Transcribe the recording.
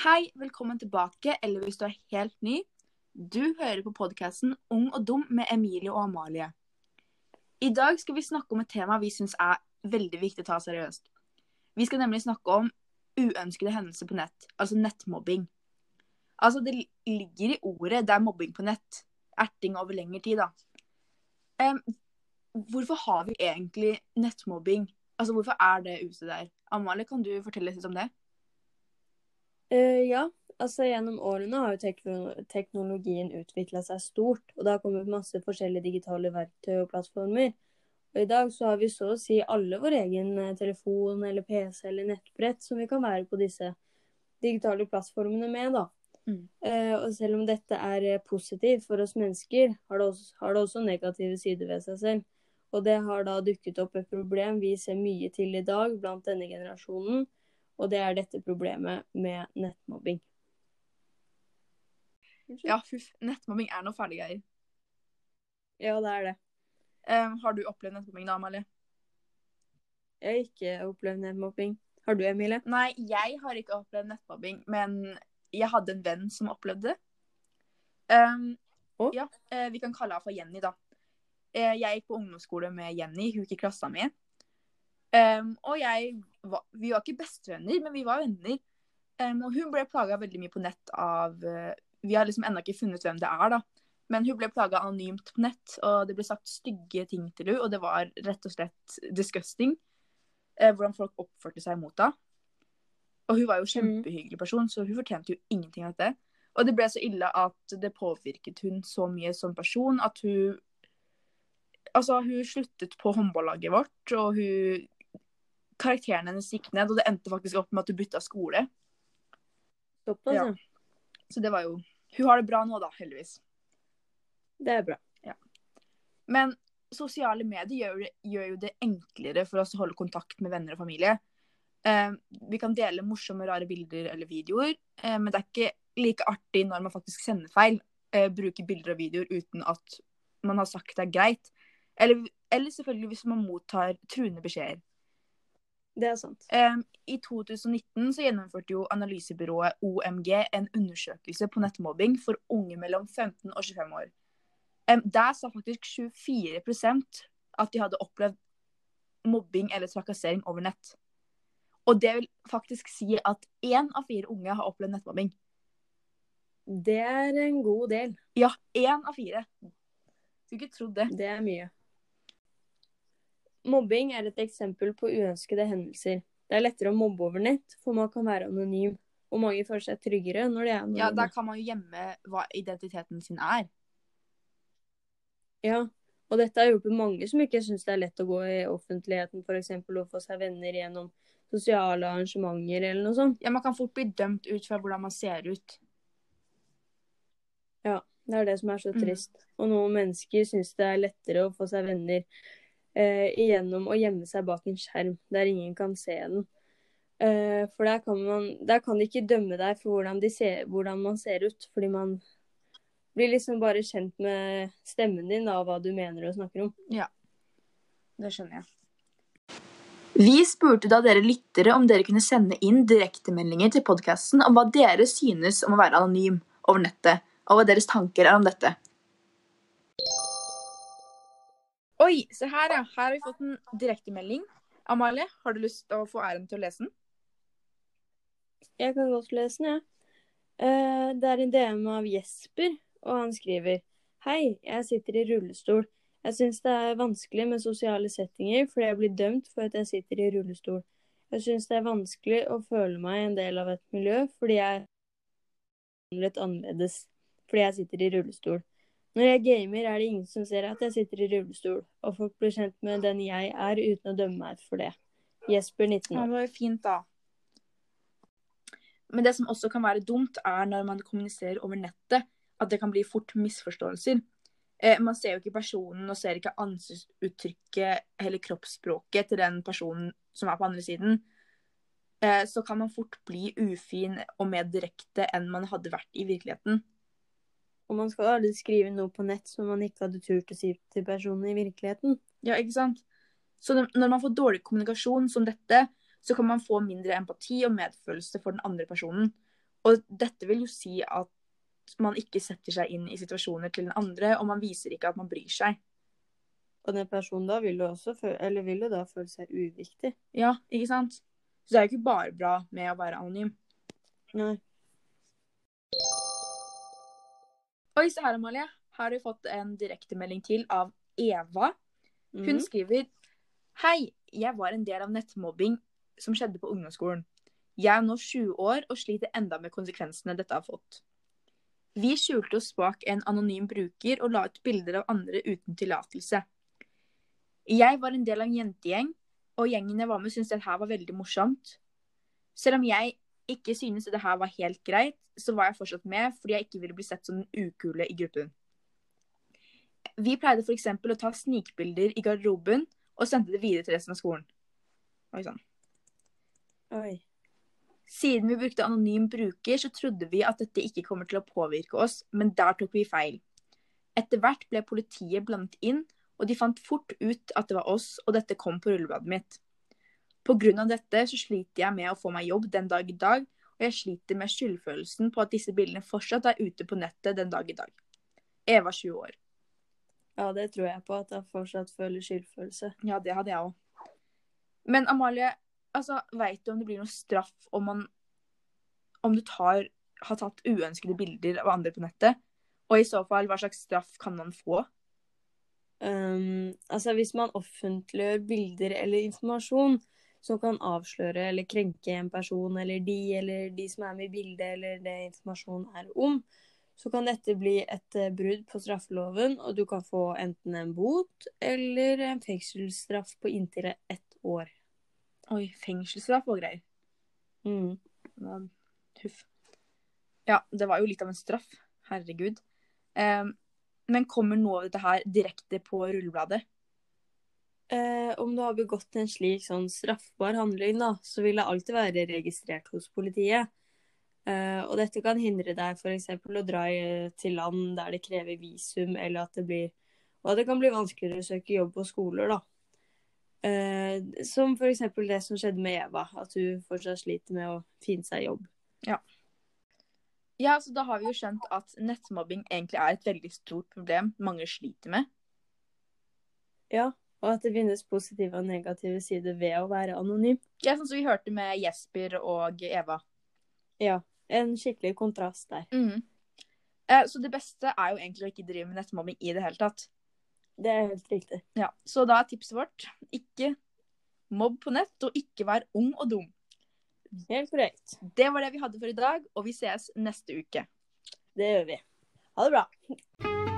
Hei, velkommen tilbake, eller hvis du er helt ny. Du hører på podkasten Ung og dum med Emilie og Amalie. I dag skal vi snakke om et tema vi syns er veldig viktig å ta seriøst. Vi skal nemlig snakke om uønskede hendelser på nett, altså nettmobbing. Altså, det ligger i ordet det er mobbing på nett. Erting over lengre tid, da. Um, hvorfor har vi egentlig nettmobbing? Altså, hvorfor er det ute der? Amalie, kan du fortelle litt om det? Eh, ja, altså gjennom årene har jo teknologien utvikla seg stort, og det har kommet masse forskjellige digitale verktøy og plattformer. Og i dag så har vi så å si alle vår egen eh, telefon eller PC eller nettbrett som vi kan være på disse digitale plattformene med, da. Mm. Uh, og selv om dette er positivt for oss mennesker, har det, også, har det også negative sider ved seg selv. Og det har da dukket opp et problem vi ser mye til i dag blant denne generasjonen, og det er dette problemet med nettmobbing. Ja, huff. Nettmobbing er noe fæle greier. Ja, det er det. Um, har du opplevd nettmobbing da, Amalie? Jeg har ikke opplevd nettmobbing. Har du, Emilie? Nei, jeg har ikke opplevd nettmobbing, men jeg hadde en venn som opplevde det. Um, oh. Ja, eh, vi kan kalle henne for Jenny, da. Eh, jeg gikk på ungdomsskole med Jenny, hun gikk i klassa mi. Um, og jeg var, Vi var ikke bestevenner, men vi var venner. Um, og hun ble plaga veldig mye på nett av uh, Vi har liksom ennå ikke funnet hvem det er, da. Men hun ble plaga anonymt på nett, og det ble sagt stygge ting til henne. Og det var rett og slett disgusting uh, hvordan folk oppførte seg mot henne. Og hun var jo en kjempehyggelig person, så hun fortjente jo ingenting av dette. Og det ble så ille at det påvirket hun så mye som person at hun Altså, hun sluttet på håndballaget vårt, og hun Karakteren hennes gikk ned, og det endte faktisk opp med at hun bytta skole. Såpass, Ja. ja. Så det var jo Hun har det bra nå, da, heldigvis. Det er bra. Men sosiale medier gjør, gjør jo det enklere for oss å holde kontakt med venner og familie. Eh, vi kan dele morsomme, rare bilder eller videoer, eh, men det er ikke like artig når man faktisk sender feil. Eh, bruker bilder og videoer uten at man har sagt det er greit. Eller, eller selvfølgelig hvis man mottar truende beskjeder. Det er sant. Um, I 2019 så gjennomførte jo analysebyrået OMG en undersøkelse på nettmobbing for unge mellom 15 og 25 år. Um, der sa faktisk 24% at de hadde opplevd mobbing eller trakassering over nett. Og det vil faktisk si at én av fire unge har opplevd nettmobbing. Det er en god del. Ja, én av fire. Skulle ikke trodd det. Det er mye. Mobbing er et eksempel på uønskede hendelser. Det er lettere å mobbe over nett, for man kan være anonym. Og mange føler seg tryggere når de er anonyme. Ja, da kan man jo gjemme hva identiteten sin er. Ja, og dette har hjulpet mange som ikke syns det er lett å gå i offentligheten, f.eks. å få seg venner gjennom sosiale arrangementer eller noe sånt. Ja, Man kan fort bli dømt ut fra hvordan man ser ut. Ja, Det er det som er så Mm. trist. Og noen mennesker syns det er lettere å få seg venner eh, gjennom å gjemme seg bak en skjerm der ingen kan se den. Eh, for der kan, man, der kan de ikke dømme deg for hvordan, de ser, hvordan man ser ut, fordi man blir liksom bare kjent med stemmen din da, og hva du mener og snakker om. Ja, Det skjønner jeg. Vi spurte da dere lyttere om dere kunne sende inn direktemeldinger til podkasten om hva dere synes om å være anonym over nettet, og hva deres tanker er om dette. Oi, se her, ja. Her har vi fått en direktemelding. Amalie, har du lyst til å få æren til å lese den? Jeg kan godt lese den, jeg. Eh, det er en DM av Jesper, og han skriver Hei, jeg sitter i rullestol. Jeg syns det er vanskelig med sosiale settinger fordi jeg blir dømt for at jeg sitter i rullestol. Jeg syns det er vanskelig å føle meg en del av et miljø fordi jeg er annerledes fordi jeg sitter i rullestol. Når jeg gamer, er det ingen som ser at jeg sitter i rullestol, og folk blir kjent med den jeg er uten å dømme meg for det. Jesper, 19 Ja, år. det var jo fint, da. Men det som også kan være dumt, er når man kommuniserer over nettet, at det kan bli fort misforståelser. Eh, man ser jo ikke personen og ser ikke ansiktsuttrykket eller kroppsspråket til den personen som er på andre siden. Eh, så kan man fort bli ufin og mer direkte enn man hadde vært i virkeligheten. Og man skal aldri skrive noe på nett som man ikke hadde turt å si til personen i virkeligheten. Ja, ikke sant? Så når man får dårlig kommunikasjon som dette, så kan man få mindre empati og medfølelse for den andre personen. Og dette vil jo si at man ikke setter seg inn i situasjoner til den andre, og man viser ikke at man bryr seg. Og den personen da vil jo også føle, eller vil jo da føle seg uviktig. Ja, ikke sant? Så det er jo ikke bare bra med å være anonym. Nei. Oi, se her, Amalie. Her har vi fått en direktemelding til av Eva. Hun mm. skriver Hei, jeg var en del av nettmobbing som skjedde på ungdomsskolen. Jeg er nå 20 år og sliter enda med konsekvensene dette har fått. Vi skjulte oss bak en anonym bruker og la ut bilder av andre uten tillatelse. Jeg var en del av en jentegjeng, og gjengen jeg var med syntes dette her var veldig morsomt. Selv om jeg ikke synes det her var helt greit, så var jeg fortsatt med fordi jeg ikke ville bli sett som den ukule i gruppen. Vi pleide f.eks. å ta snikbilder i garderoben og sendte det videre til resten av skolen. Oi sann. Oi. Siden vi brukte anonym bruker, så trodde vi at dette ikke kommer til å påvirke oss, men der tok vi feil. Etter hvert ble politiet blandet inn, og de fant fort ut at det var oss, og dette kom på rullebladet mitt. Av dette så sliter jeg med å få meg jobb den dag i dag, og jeg sliter med skyldfølelsen på at disse bildene fortsatt er ute på nettet den dag i dag. Eva 20 år. Ja, det tror jeg på, at jeg fortsatt føler skyldfølelse. Ja, det hadde jeg òg. Men Amalie, altså, veit du om det blir noe straff om man Om du tar, har tatt uønskede bilder av andre på nettet? Og i så fall, hva slags straff kan man få? Um, altså, hvis man offentliggjør bilder eller informasjon som kan avsløre eller krenke en person eller de, eller de som er med i bildet, eller det informasjonen er om, så kan dette bli et eh, brudd på straffeloven, og du kan få enten en bot eller en fengselsstraff på inntil ett år. Oi, fengselsstraff og greier. Mm. Huff. Ja, det var jo litt av en straff. Herregud. Um, men kommer noe av dette her direkte på rullebladet? Eh, om du har begått en slik sånn straffbar handling, da, så vil det alltid være registrert hos politiet. Eh, og dette kan hindre deg f.eks. å dra til land der det krever visum, eller at det blir Og det kan bli vanskeligere å søke jobb på skoler, da. Eh, som f.eks. det som skjedde med Eva, at hun fortsatt sliter med å finne seg jobb. Ja, så da har vi jo skjønt at nettmobbing egentlig er et veldig stort problem mange sliter med. Ja, og at det finnes positive og negative sider ved å være anonym. Ja, sånn som vi hørte med Jesper og Eva. Ja, en skikkelig kontrast der. Eh, Så det beste er jo egentlig å ikke drive med nettmobbing i det hele tatt. Det er helt riktig. Ja, Så da er tipset vårt ikke mobb på nett, og ikke vær ung og dum. Helt korrekt. Det var det vi hadde for i dag, og vi ses neste uke. Det gjør vi. Ha det bra.